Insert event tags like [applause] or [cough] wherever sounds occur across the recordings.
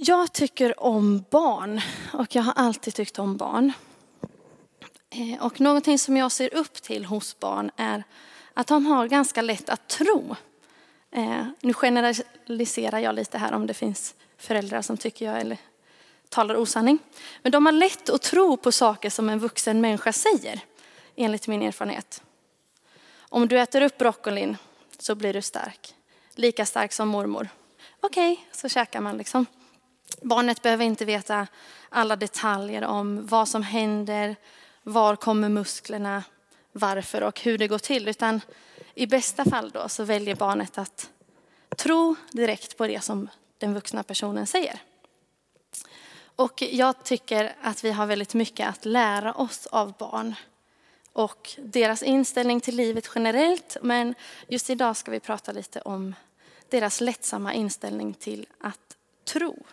Jag tycker om barn och jag har alltid tyckt om barn. Eh, och någonting som jag ser upp till hos barn är att de har ganska lätt att tro. Eh, nu generaliserar jag lite här om det finns föräldrar som tycker jag eller talar osanning. Men de har lätt att tro på saker som en vuxen människa säger, enligt min erfarenhet. Om du äter upp broccolin så blir du stark. Lika stark som mormor. Okej, okay, så käkar man liksom. Barnet behöver inte veta alla detaljer om vad som händer, var kommer musklerna, varför och hur det går till. Utan i bästa fall då så väljer barnet att tro direkt på det som den vuxna personen säger. Och jag tycker att vi har väldigt mycket att lära oss av barn och deras inställning till livet generellt. Men just idag ska vi prata lite om deras lättsamma inställning till att tro.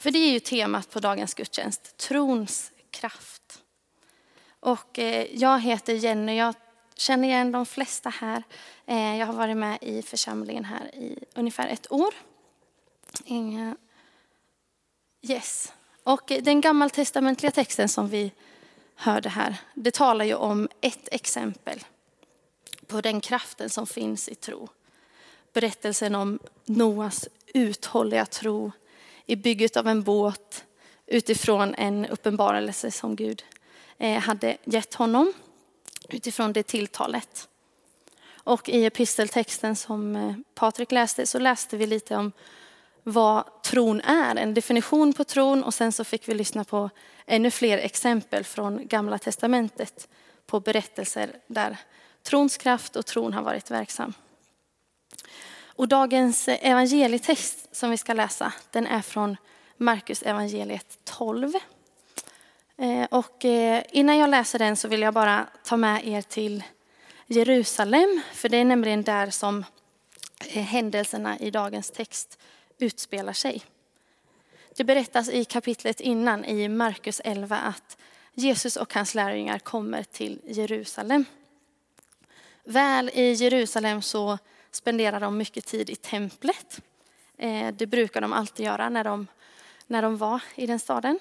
För det är ju temat på dagens gudstjänst, trons kraft. Och eh, jag heter Jenny, jag känner igen de flesta här. Eh, jag har varit med i församlingen här i ungefär ett år. Yes. Och den gammaltestamentliga texten som vi hörde här, det talar ju om ett exempel på den kraften som finns i tro. Berättelsen om Noas uthålliga tro i bygget av en båt utifrån en uppenbarelse som Gud eh, hade gett honom utifrån det tilltalet. Och i episteltexten som eh, Patrik läste så läste vi lite om vad tron är, en definition på tron och sen så fick vi lyssna på ännu fler exempel från Gamla Testamentet på berättelser där trons kraft och tron har varit verksam. Och dagens evangelietext som vi ska läsa, den är från Markus evangeliet 12. Eh, och eh, innan jag läser den så vill jag bara ta med er till Jerusalem, för det är nämligen där som eh, händelserna i dagens text utspelar sig. Det berättas i kapitlet innan i Markus 11 att Jesus och hans lärjungar kommer till Jerusalem. Väl i Jerusalem så spenderar de mycket tid i templet. Eh, det brukar de alltid göra när de när de var i den staden.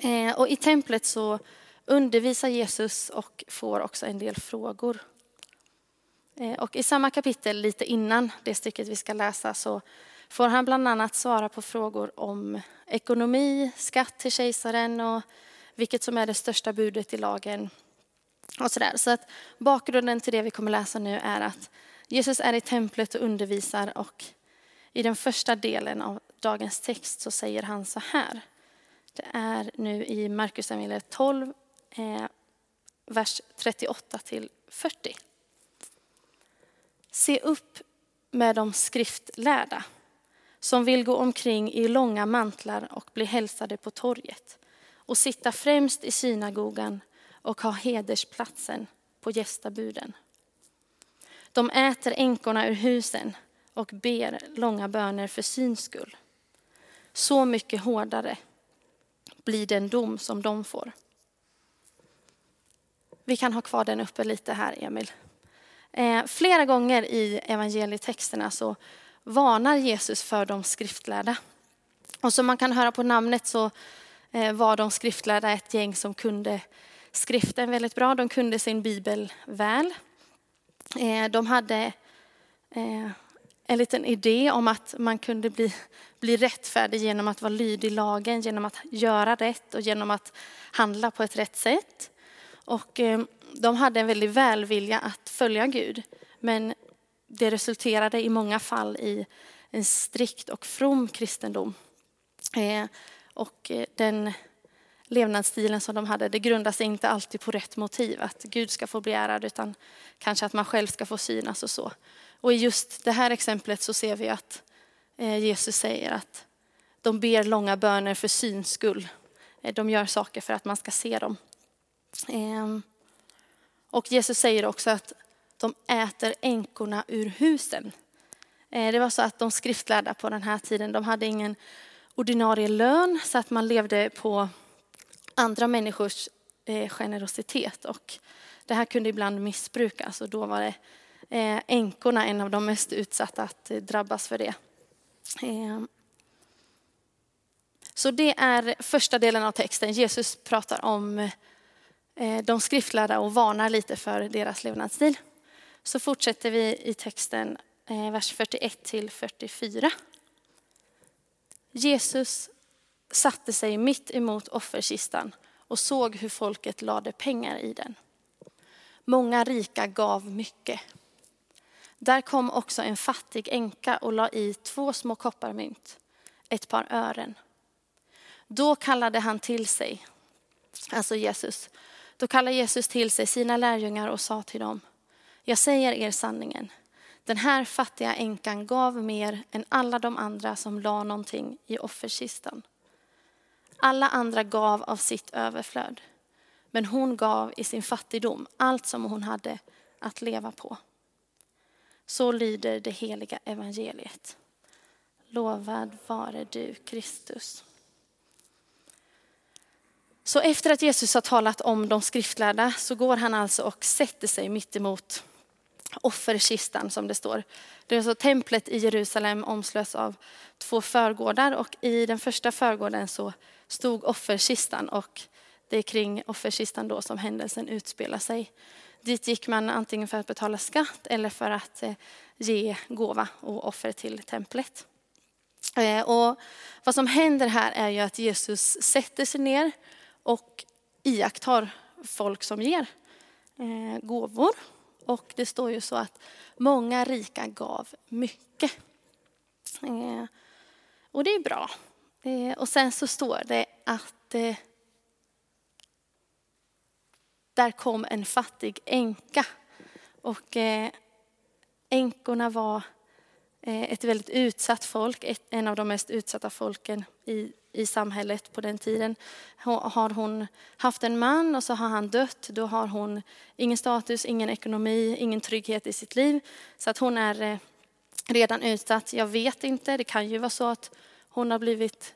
Eh, och i templet så undervisar Jesus och får också en del frågor. Eh, och i samma kapitel, lite innan det stycket vi ska läsa, så får han bland annat svara på frågor om ekonomi, skatt till kejsaren och vilket som är det största budet i lagen. Och sådär. Så att bakgrunden till det vi kommer läsa nu är att Jesus är i templet och undervisar och i den första delen av dagens text så säger han så här. Det är nu i Markus 12, eh, vers 38 till 40. Se upp med de skriftlärda som vill gå omkring i långa mantlar och bli hälsade på torget och sitta främst i synagogan och ha hedersplatsen på gästabuden. De äter änkorna ur husen och ber långa böner för syns skull. Så mycket hårdare blir den dom som de får. Vi kan ha kvar den uppe lite här, Emil. Eh, flera gånger i evangelietexterna så varnar Jesus för de skriftlärda. Och som man kan höra på namnet så eh, var de skriftlärda ett gäng som kunde skriften väldigt bra. De kunde sin bibel väl. Eh, de hade eh, en liten idé om att man kunde bli, bli rättfärdig genom att vara lydig lagen, genom att göra rätt och genom att handla på ett rätt sätt. Och eh, de hade en väldig välvilja att följa Gud. Men det resulterade i många fall i en strikt och from kristendom. Eh, och eh, den levnadsstilen som de hade, det grundar sig inte alltid på rätt motiv, att Gud ska få bli ärad, utan kanske att man själv ska få synas och så. Och i just det här exemplet så ser vi att eh, Jesus säger att de ber långa böner för syns skull. Eh, de gör saker för att man ska se dem. Ehm, och Jesus säger också att de äter änkorna ur husen. Eh, det var så att de skriftlärda på den här tiden, de hade ingen ordinarie lön så att man levde på andra människors eh, generositet. Och det här kunde ibland missbrukas och då var det eh, änkorna en av de mest utsatta att eh, drabbas för det. Så det är första delen av texten. Jesus pratar om de skriftlärda och varnar lite för deras levnadsstil. Så fortsätter vi i texten, vers 41 till 44. Jesus satte sig mitt emot offerkistan och såg hur folket lade pengar i den. Många rika gav mycket. Där kom också en fattig änka och la i två små kopparmynt, ett par ören. Då kallade han till sig, alltså Jesus, då kallade Jesus till sig sina lärjungar och sa till dem, jag säger er sanningen, den här fattiga änkan gav mer än alla de andra som la någonting i offerkistan. Alla andra gav av sitt överflöd, men hon gav i sin fattigdom allt som hon hade att leva på. Så lyder det heliga evangeliet. Lovad vare du, Kristus. Så efter att Jesus har talat om de skriftlärda så går han alltså och sätter sig mitt emot offerkistan som det står. Det är alltså templet i Jerusalem omslöts av två förgårdar och i den första förgården så stod offerkistan och det är kring offerkistan då som händelsen utspelar sig. Dit gick man antingen för att betala skatt eller för att eh, ge gåva och offer till templet. Eh, och vad som händer här är ju att Jesus sätter sig ner och iakttar folk som ger eh, gåvor. Och det står ju så att många rika gav mycket. Och det är bra. Eh, och sen så står det att eh, där kom en fattig änka. Och eh, änkorna var ett väldigt utsatt folk, ett, en av de mest utsatta folken i, i samhället på den tiden. Har hon haft en man och så har han dött, då har hon ingen status, ingen ekonomi, ingen trygghet i sitt liv. Så att hon är redan utsatt. Jag vet inte, det kan ju vara så att hon har blivit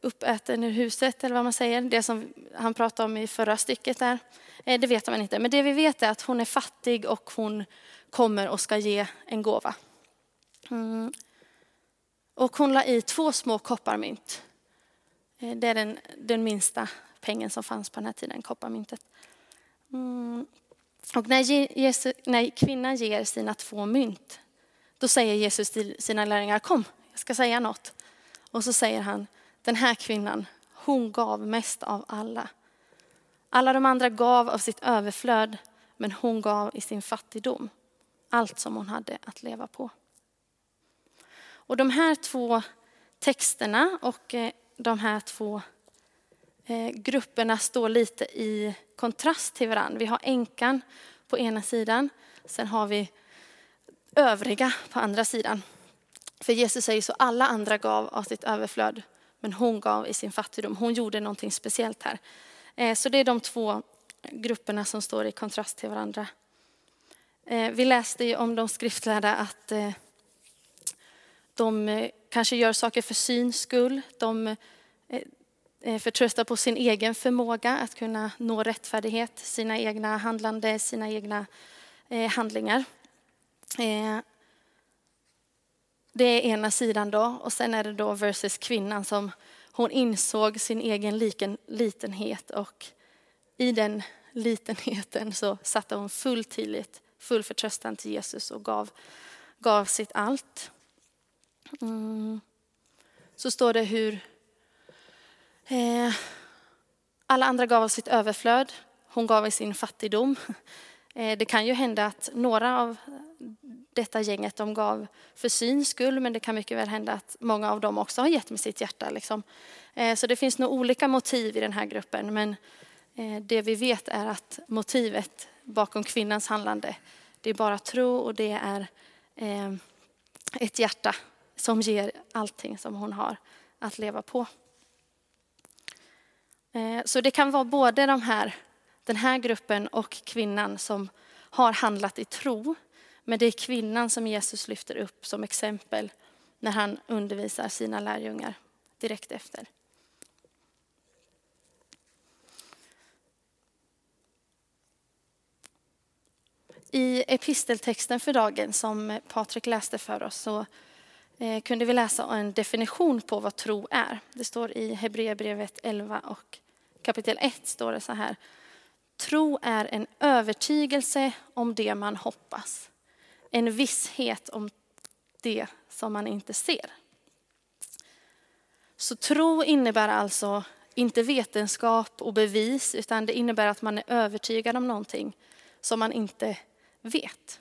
uppäten ur huset, eller vad man säger. Det som han pratade om i förra stycket där. Eh, det vet man inte. Men det vi vet är att hon är fattig och hon kommer och ska ge en gåva. Mm. Och hon la i två små kopparmynt. Eh, det är den, den minsta pengen som fanns på den här tiden, kopparmyntet. Mm. Och när, Jesus, när kvinnan ger sina två mynt, då säger Jesus till sina lärjungar, kom, jag ska säga något. Och så säger han, den här kvinnan, hon gav mest av alla. Alla de andra gav av sitt överflöd, men hon gav i sin fattigdom allt som hon hade att leva på. Och de här två texterna och eh, de här två eh, grupperna står lite i kontrast till varandra. Vi har änkan på ena sidan, sen har vi övriga på andra sidan. För Jesus säger så, alla andra gav av sitt överflöd, men hon gav i sin fattigdom. Hon gjorde någonting speciellt här. Eh, så det är de två grupperna som står i kontrast till varandra. Eh, vi läste ju om de skriftlärda att eh, de kanske gör saker för syns skull. De förtröstar på sin egen förmåga att kunna nå rättfärdighet, sina egna handlande, sina egna handlingar. Det är ena sidan då och sen är det då versus kvinnan som hon insåg sin egen liken, litenhet och i den litenheten så satte hon full tillit, full förtröstan till Jesus och gav, gav sitt allt. Mm. Så står det hur eh, alla andra gav av sitt överflöd, hon gav i sin fattigdom. Eh, det kan ju hända att några av detta gänget de gav för syns skull, men det kan mycket väl hända att många av dem också har gett med sitt hjärta. Liksom. Eh, så det finns nog olika motiv i den här gruppen, men eh, det vi vet är att motivet bakom kvinnans handlande, det är bara tro och det är eh, ett hjärta som ger allting som hon har att leva på. Så det kan vara både de här, den här gruppen och kvinnan som har handlat i tro men det är kvinnan som Jesus lyfter upp som exempel när han undervisar sina lärjungar direkt efter. I episteltexten för dagen som Patrik läste för oss så eh, kunde vi läsa en definition på vad tro är. Det står i Hebreerbrevet 11 och kapitel 1 står det så här. Tro är en övertygelse om det man hoppas. En visshet om det som man inte ser. Så tro innebär alltså inte vetenskap och bevis, utan det innebär att man är övertygad om någonting som man inte vet.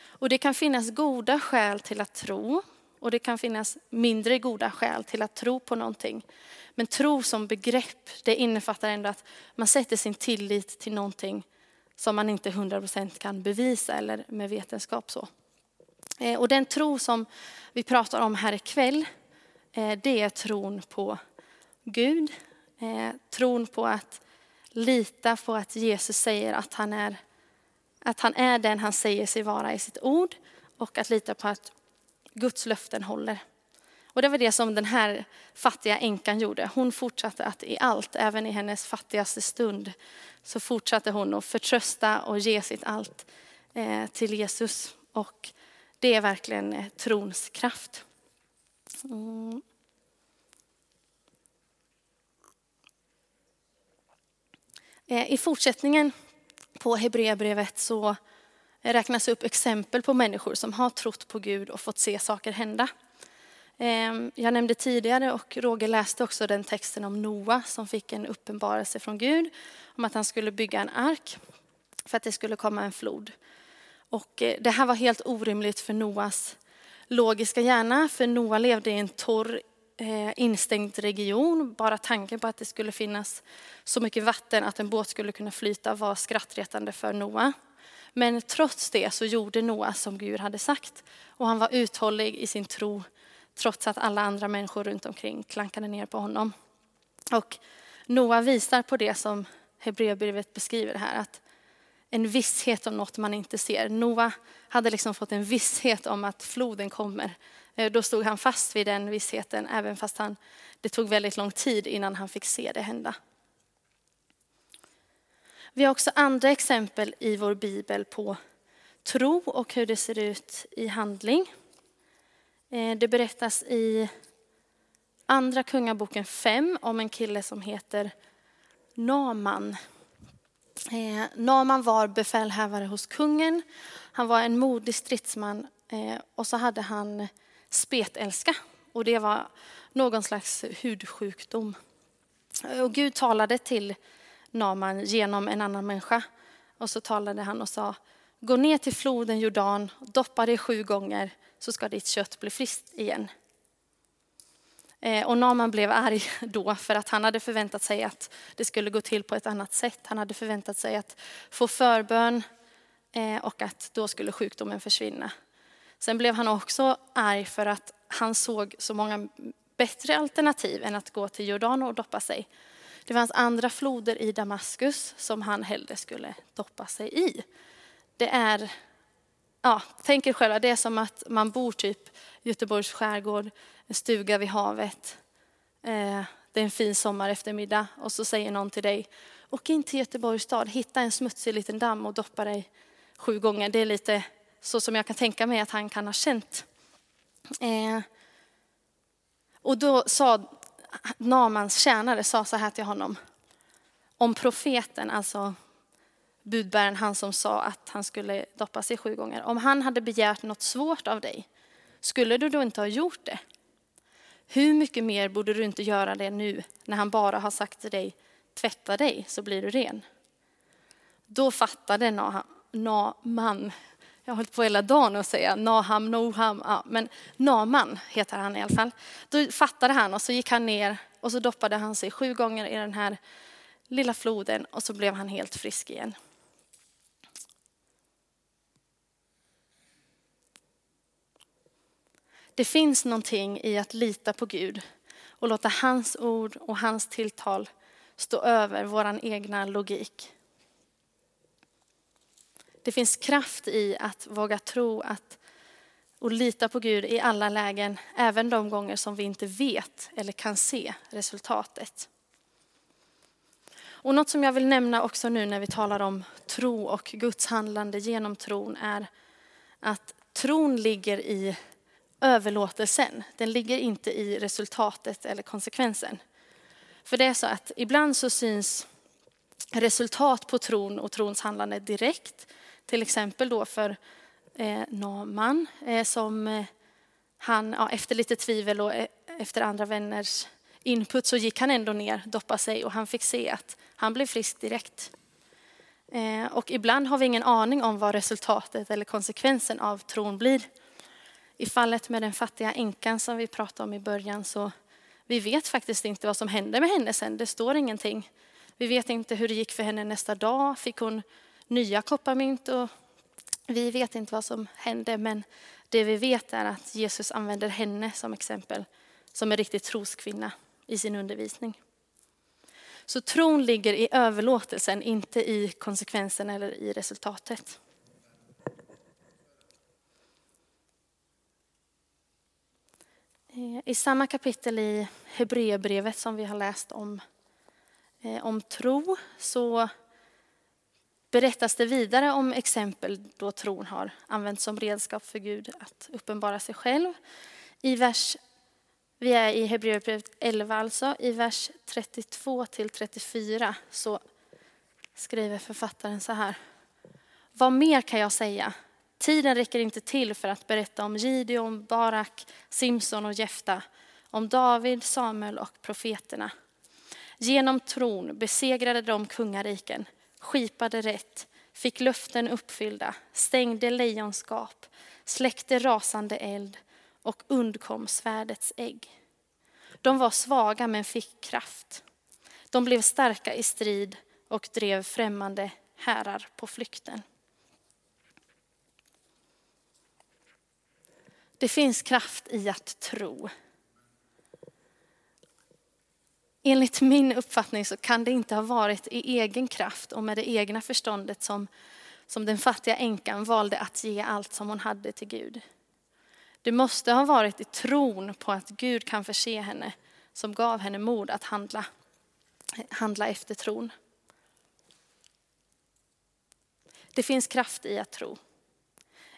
Och det kan finnas goda skäl till att tro och det kan finnas mindre goda skäl till att tro på någonting. Men tro som begrepp, det innefattar ändå att man sätter sin tillit till någonting som man inte 100% kan bevisa eller med vetenskap så. Eh, och den tro som vi pratar om här ikväll, eh, det är tron på Gud. Eh, tron på att lita på att Jesus säger att han är, att han är den han säger sig vara i sitt ord och att lita på att Guds löften håller. Och det var det som den här fattiga änkan gjorde. Hon fortsatte att i allt, även i hennes fattigaste stund, så fortsatte hon att förtrösta och ge sitt allt eh, till Jesus. Och det är verkligen eh, trons kraft. Mm. Eh, I fortsättningen på Hebreerbrevet så räknas upp exempel på människor som har trott på Gud och fått se saker hända. Ehm, jag nämnde tidigare och Roger läste också den texten om Noa som fick en uppenbarelse från Gud om att han skulle bygga en ark för att det skulle komma en flod. Och eh, det här var helt orimligt för Noas logiska hjärna, för Noa levde i en torr eh, instängd region. Bara tanken på att det skulle finnas så mycket vatten att en båt skulle kunna flyta var skrattretande för Noa. Men trots det så gjorde Noa som Gud hade sagt och han var uthållig i sin tro trots att alla andra människor runt omkring klankade ner på honom. Och Noa visar på det som Hebreerbrevet beskriver här, att en visshet om något man inte ser. Noa hade liksom fått en visshet om att floden kommer. Eh, då stod han fast vid den vissheten, även fast han, det tog väldigt lång tid innan han fick se det hända. Vi har också andra exempel i vår bibel på tro och hur det ser ut i handling. Eh, det berättas i Andra Kungaboken 5 om en kille som heter Naman. Eh, Naman var befälhavare hos kungen. Han var en modig stridsman eh, och så hade han spetälska. Och det var någon slags hudsjukdom. Och Gud talade till Naman genom en annan människa. Och så talade han och sa, gå ner till floden Jordan, doppa dig sju gånger så ska ditt kött bli friskt igen. Eh, och Naman blev arg [laughs] då för att han hade förväntat sig att det skulle gå till på ett annat sätt. Han hade förväntat sig att få förbön eh, och att då skulle sjukdomen försvinna. Sen blev han också arg för att han såg så många bättre alternativ än att gå till Jordan och doppa sig. Det fanns andra floder i Damaskus som han hellre skulle doppa sig i. Det är, ja, tänk er själva, det är som att man bor typ i Göteborgs skärgård, en stuga vid havet. Eh, det är en fin sommar eftermiddag och så säger någon till dig, åk in till Göteborgs stad, hitta en smutsig liten damm och doppa dig sju gånger. Det är lite så som jag kan tänka mig att han kan ha känt. Eh, och då sa Namans tjänare sa så här till honom. Om profeten, alltså budbäraren, han som sa att han skulle doppa sig sju gånger. Om han hade begärt något svårt av dig, skulle du då inte ha gjort det? Hur mycket mer borde du inte göra det nu när han bara har sagt till dig, tvätta dig så blir du ren? Då fattade Naman, jag har hållit på hela dagen att säga Naham, Noham, ja, men Naman heter han i alla fall. Då fattade han och så gick han ner och så doppade han sig sju gånger i den här lilla floden och så blev han helt frisk igen. Det finns någonting i att lita på Gud och låta hans ord och hans tilltal stå över vår egna logik. Det finns kraft i att våga tro att, och lita på Gud i alla lägen, även de gånger som vi inte vet eller kan se resultatet. Och något som jag vill nämna också nu när vi talar om tro och Guds handlande genom tron är att tron ligger i överlåtelsen. Den ligger inte i resultatet eller konsekvensen. För det är så att ibland så syns resultat på tron och trons handlande direkt. Till exempel då för eh, Naman eh, som eh, han, ja, efter lite tvivel och eh, efter andra vänners input så gick han ändå ner, doppade sig och han fick se att han blev frisk direkt. Eh, och ibland har vi ingen aning om vad resultatet eller konsekvensen av tron blir. I fallet med den fattiga änkan som vi pratade om i början så vi vet faktiskt inte vad som hände med henne sen. Det står ingenting. Vi vet inte hur det gick för henne nästa dag. Fick hon nya kopparmynt? Och vi vet inte vad som hände, men det vi vet är att Jesus använder henne som exempel, som en riktig troskvinna i sin undervisning. Så tron ligger i överlåtelsen, inte i konsekvensen eller i resultatet. Eh, I samma kapitel i Hebreerbrevet som vi har läst om, eh, om tro så berättas det vidare om exempel då tron har använts som redskap för Gud att uppenbara sig själv. I vers, vi är i Hebreerbrevet 11 alltså, i vers 32 till 34 så skriver författaren så här. Vad mer kan jag säga? Tiden räcker inte till för att berätta om Gideon, Barak, Simson och Jefta, om David, Samuel och profeterna. Genom tron besegrade de kungariken, skipade rätt, fick löften uppfyllda, stängde lejonskap, släckte rasande eld och undkom svärdets ägg. De var svaga men fick kraft. De blev starka i strid och drev främmande härar på flykten. Det finns kraft i att tro. Enligt min uppfattning så kan det inte ha varit i egen kraft och med det egna förståndet som, som den fattiga änkan valde att ge allt som hon hade till Gud. Det måste ha varit i tron på att Gud kan förse henne som gav henne mod att handla, handla efter tron. Det finns kraft i att tro.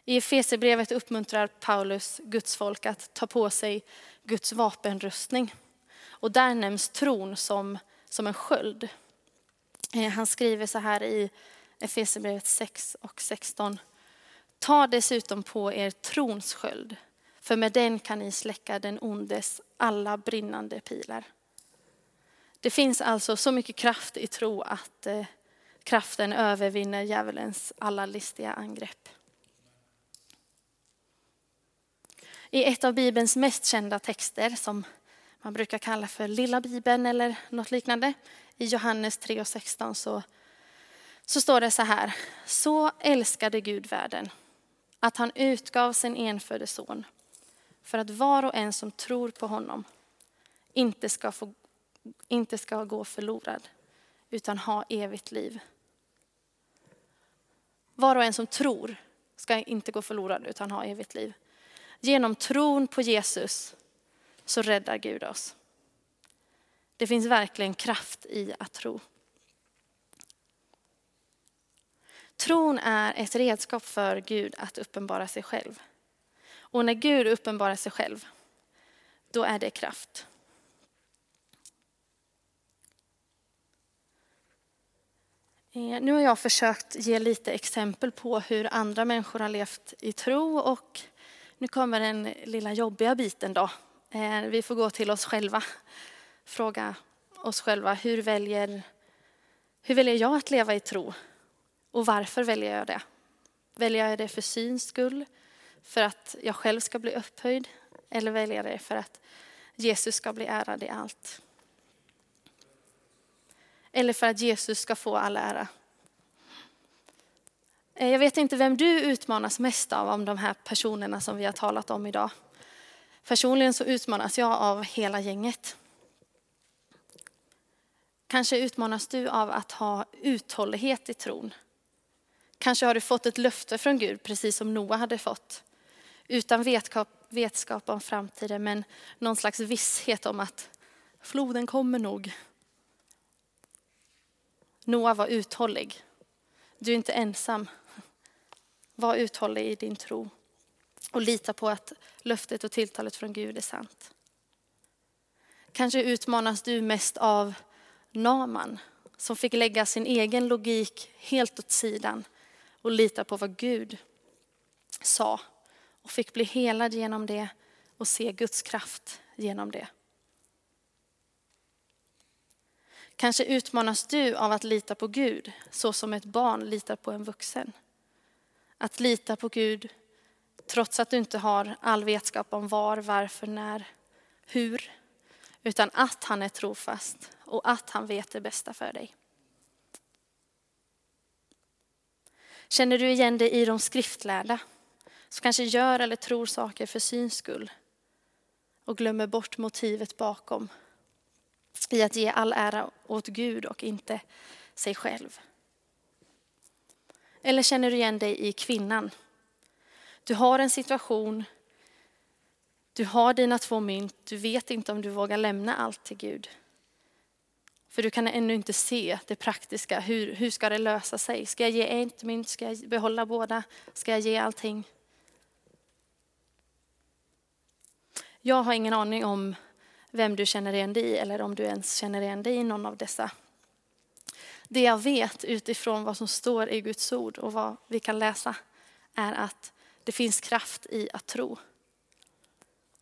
I Efesierbrevet uppmuntrar Paulus Guds folk att ta på sig Guds vapenrustning. Och där nämns tron som, som en sköld. Eh, han skriver så här i Efesierbrevet 6 och 16. Ta dessutom på er trons sköld, för med den kan ni släcka den ondes alla brinnande pilar. Det finns alltså så mycket kraft i tro att eh, kraften övervinner djävulens alla listiga angrepp. I ett av Bibelns mest kända texter som man brukar kalla för lilla Bibeln eller något liknande. I Johannes 3 och 16 så, så står det så här. Så älskade Gud världen att han utgav sin enfödde son för att var och en som tror på honom inte ska, få, inte ska gå förlorad utan ha evigt liv. Var och en som tror ska inte gå förlorad utan ha evigt liv. Genom tron på Jesus så räddar Gud oss. Det finns verkligen kraft i att tro. Tron är ett redskap för Gud att uppenbara sig själv. Och när Gud uppenbarar sig själv, då är det kraft. Eh, nu har jag försökt ge lite exempel på hur andra människor har levt i tro och nu kommer den lilla jobbiga biten då. Eh, vi får gå till oss själva. Fråga oss själva, hur väljer, hur väljer jag att leva i tro? Och varför väljer jag det? Väljer jag det för syns skull? För att jag själv ska bli upphöjd? Eller väljer jag det för att Jesus ska bli ärad i allt? Eller för att Jesus ska få all ära? Eh, jag vet inte vem du utmanas mest av, om de här personerna som vi har talat om idag. Personligen så utmanas jag av hela gänget. Kanske utmanas du av att ha uthållighet i tron. Kanske har du fått ett löfte från Gud, precis som Noa hade fått. Utan vetskap, vetskap om framtiden, men någon slags visshet om att floden kommer nog. Noa var uthållig. Du är inte ensam. Var uthållig i din tro. och lita på att löftet och tilltalet från Gud är sant. Kanske utmanas du mest av Naman som fick lägga sin egen logik helt åt sidan och lita på vad Gud sa och fick bli helad genom det och se Guds kraft genom det. Kanske utmanas du av att lita på Gud så som ett barn litar på en vuxen. Att lita på Gud trots att du inte har all vetskap om var, varför, när, hur. Utan att han är trofast och att han vet det bästa för dig. Känner du igen dig i de skriftlärda som kanske gör eller tror saker för syns skull och glömmer bort motivet bakom i att ge all ära åt Gud och inte sig själv? Eller känner du igen dig i kvinnan? Du har en situation, du har dina två mynt, du vet inte om du vågar lämna allt till Gud. För du kan ännu inte se det praktiska, hur, hur ska det lösa sig? Ska jag ge ett mynt, ska jag behålla båda, ska jag ge allting? Jag har ingen aning om vem du känner igen dig i eller om du ens känner igen dig i någon av dessa. Det jag vet utifrån vad som står i Guds ord och vad vi kan läsa är att det finns kraft i att tro.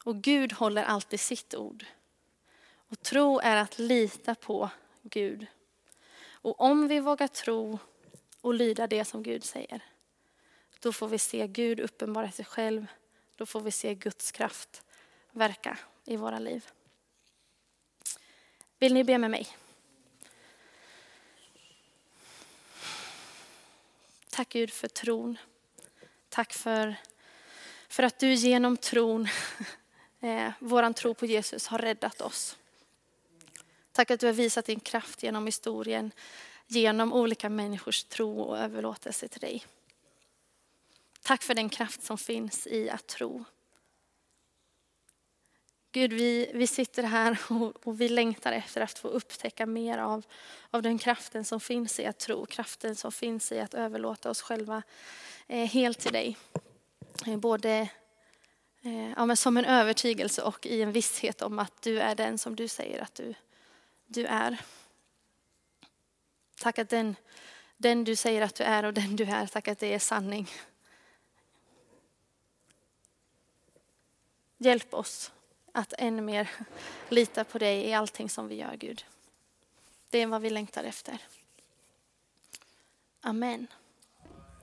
Och Gud håller alltid sitt ord. Och tro är att lita på Gud. Och om vi vågar tro och lyda det som Gud säger, då får vi se Gud uppenbara sig själv. Då får vi se Guds kraft verka i våra liv. Vill ni be med mig? Tack Gud för tron. Tack för, för att du genom tron, [laughs] eh, våran tro på Jesus har räddat oss. Tack att du har visat din kraft genom historien, genom olika människors tro och överlåtelse till dig. Tack för den kraft som finns i att tro. Gud, vi, vi sitter här [laughs] och, och, vi längtar efter att få upptäcka mer av, av den kraften som finns i att tro, kraften som finns i att överlåta oss själva eh, helt till dig. Eh, både eh, ja, men som en övertygelse och i en visshet om att du är den som du säger att du, du är. Tack att den, den du säger att du är och den du är, tack att det är sanning. Hjälp oss att ännu mer lita på dig i allting som vi gör, Gud. Det är vad vi längtar efter. Amen.